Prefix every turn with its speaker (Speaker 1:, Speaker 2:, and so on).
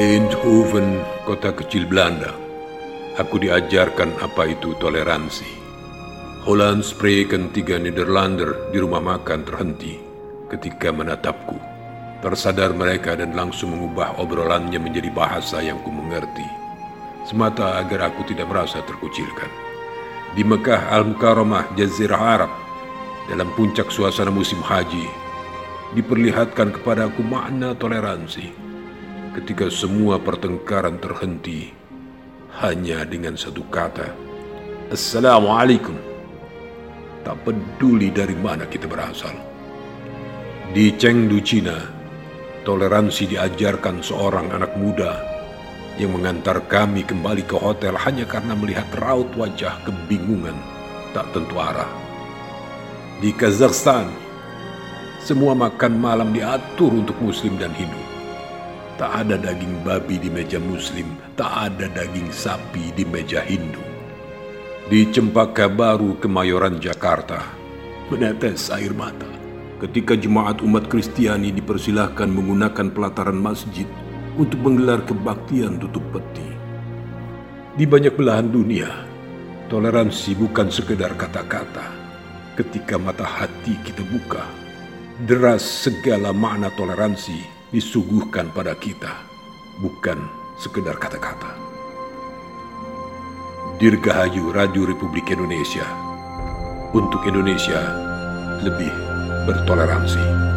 Speaker 1: Eindhoven, kota kecil Belanda, aku diajarkan apa itu toleransi. Holland spreken tiga Nederlander di rumah makan terhenti ketika menatapku. Tersadar mereka dan langsung mengubah obrolannya menjadi bahasa yang ku mengerti. Semata agar aku tidak merasa terkucilkan. Di Mekah Al-Mukarramah, Jazirah Arab, dalam puncak suasana musim haji, diperlihatkan kepadaku makna toleransi ketika semua pertengkaran terhenti hanya dengan satu kata Assalamualaikum tak peduli dari mana kita berasal. Di Chengdu Cina toleransi diajarkan seorang anak muda yang mengantar kami kembali ke hotel hanya karena melihat raut wajah kebingungan tak tentu arah. Di Kazakhstan semua makan malam diatur untuk muslim dan Hindu Tak ada daging babi di meja muslim, tak ada daging sapi di meja Hindu. Di Cempaka Baru, Kemayoran, Jakarta, menetes air mata ketika jemaat umat Kristiani dipersilahkan menggunakan pelataran masjid untuk menggelar kebaktian tutup peti. Di banyak belahan dunia, toleransi bukan sekedar kata-kata. Ketika mata hati kita buka, deras segala makna toleransi disuguhkan pada kita, bukan sekedar kata-kata. Dirgahayu Radio Republik Indonesia untuk Indonesia lebih bertoleransi.